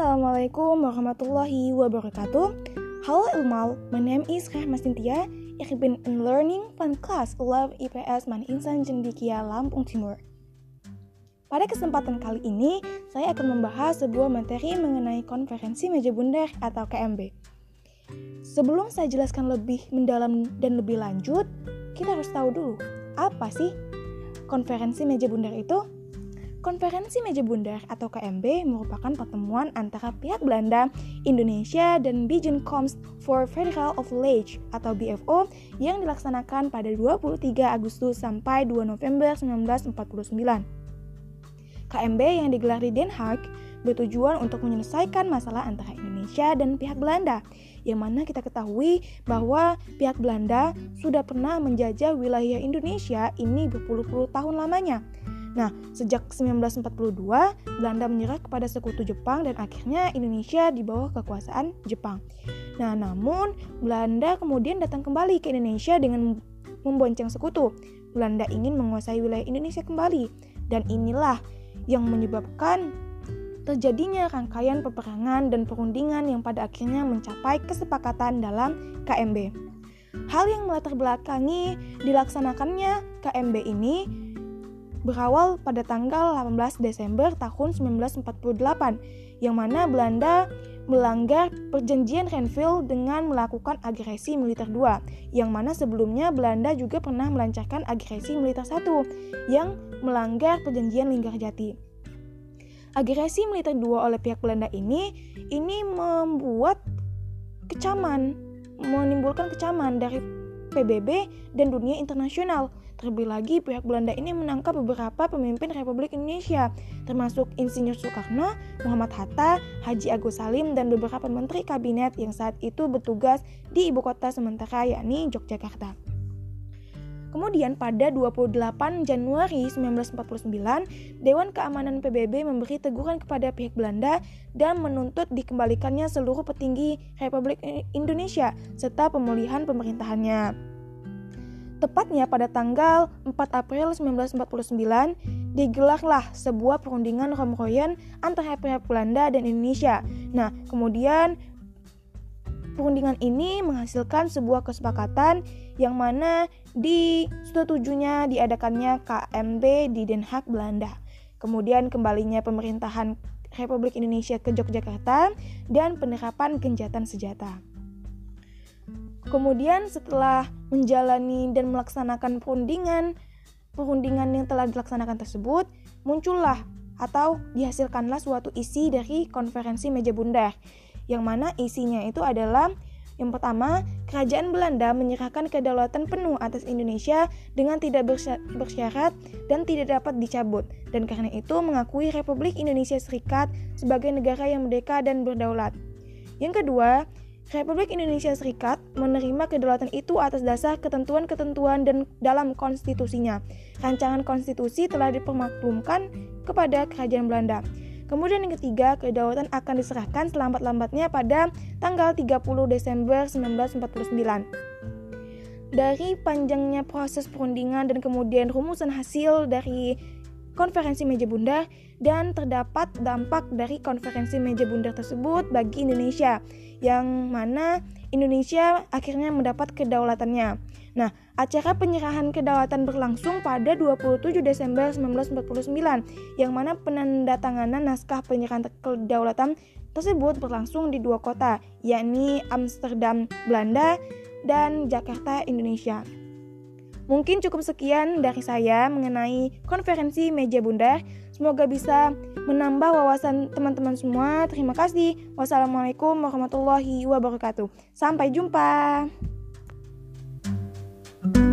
Assalamualaikum warahmatullahi wabarakatuh. Halo Ilmal, my name is Rahma Cynthia. Ich bin in learning van kelas 11 IPS Man Insan Cendikia Lampung Timur. Pada kesempatan kali ini, saya akan membahas sebuah materi mengenai konferensi meja bundar atau KMB. Sebelum saya jelaskan lebih mendalam dan lebih lanjut, kita harus tahu dulu, apa sih konferensi meja bundar itu? Konferensi Meja Bundar atau KMB merupakan pertemuan antara pihak Belanda, Indonesia, dan Bijenkomst for Federal of Village atau BFO yang dilaksanakan pada 23 Agustus sampai 2 November 1949. KMB yang digelar di Den Haag bertujuan untuk menyelesaikan masalah antara Indonesia dan pihak Belanda, yang mana kita ketahui bahwa pihak Belanda sudah pernah menjajah wilayah Indonesia ini berpuluh-puluh tahun lamanya. Nah, sejak 1942, Belanda menyerah kepada sekutu Jepang dan akhirnya Indonesia di bawah kekuasaan Jepang. Nah, namun Belanda kemudian datang kembali ke Indonesia dengan membonceng sekutu. Belanda ingin menguasai wilayah Indonesia kembali dan inilah yang menyebabkan terjadinya rangkaian peperangan dan perundingan yang pada akhirnya mencapai kesepakatan dalam KMB. Hal yang melatar belakangi dilaksanakannya KMB ini berawal pada tanggal 18 Desember tahun 1948 yang mana Belanda melanggar perjanjian Renville dengan melakukan agresi militer 2 yang mana sebelumnya Belanda juga pernah melancarkan agresi militer 1 yang melanggar perjanjian Linggarjati. Agresi militer 2 oleh pihak Belanda ini ini membuat kecaman, menimbulkan kecaman dari PBB dan dunia internasional Terlebih lagi, pihak Belanda ini menangkap beberapa pemimpin Republik Indonesia, termasuk Insinyur Soekarno, Muhammad Hatta, Haji Agus Salim, dan beberapa menteri kabinet yang saat itu bertugas di ibu kota sementara yakni Yogyakarta. Kemudian pada 28 Januari 1949, Dewan Keamanan PBB memberi teguran kepada pihak Belanda dan menuntut dikembalikannya seluruh petinggi Republik Indonesia serta pemulihan pemerintahannya. Tepatnya pada tanggal 4 April 1949, digelarlah sebuah perundingan Romroyen antara pihak Belanda dan Indonesia. Nah, kemudian perundingan ini menghasilkan sebuah kesepakatan yang mana di setujunya diadakannya KMB di Den Haag, Belanda. Kemudian kembalinya pemerintahan Republik Indonesia ke Yogyakarta dan penerapan genjatan senjata. Kemudian setelah menjalani dan melaksanakan perundingan, perundingan yang telah dilaksanakan tersebut, muncullah atau dihasilkanlah suatu isi dari konferensi meja bundar, yang mana isinya itu adalah yang pertama, kerajaan Belanda menyerahkan kedaulatan penuh atas Indonesia dengan tidak bersyarat dan tidak dapat dicabut, dan karena itu mengakui Republik Indonesia Serikat sebagai negara yang merdeka dan berdaulat. Yang kedua, Republik Indonesia Serikat menerima kedaulatan itu atas dasar ketentuan-ketentuan dan dalam konstitusinya. Rancangan konstitusi telah dipermaklumkan kepada kerajaan Belanda. Kemudian yang ketiga, kedaulatan akan diserahkan selambat-lambatnya pada tanggal 30 Desember 1949. Dari panjangnya proses perundingan dan kemudian rumusan hasil dari konferensi meja bundar dan terdapat dampak dari konferensi meja bundar tersebut bagi Indonesia yang mana Indonesia akhirnya mendapat kedaulatannya. Nah, acara penyerahan kedaulatan berlangsung pada 27 Desember 1949 yang mana penandatanganan naskah penyerahan kedaulatan tersebut berlangsung di dua kota, yakni Amsterdam, Belanda dan Jakarta, Indonesia. Mungkin cukup sekian dari saya mengenai konferensi meja bundar. Semoga bisa menambah wawasan teman-teman semua. Terima kasih. Wassalamualaikum warahmatullahi wabarakatuh. Sampai jumpa. thank you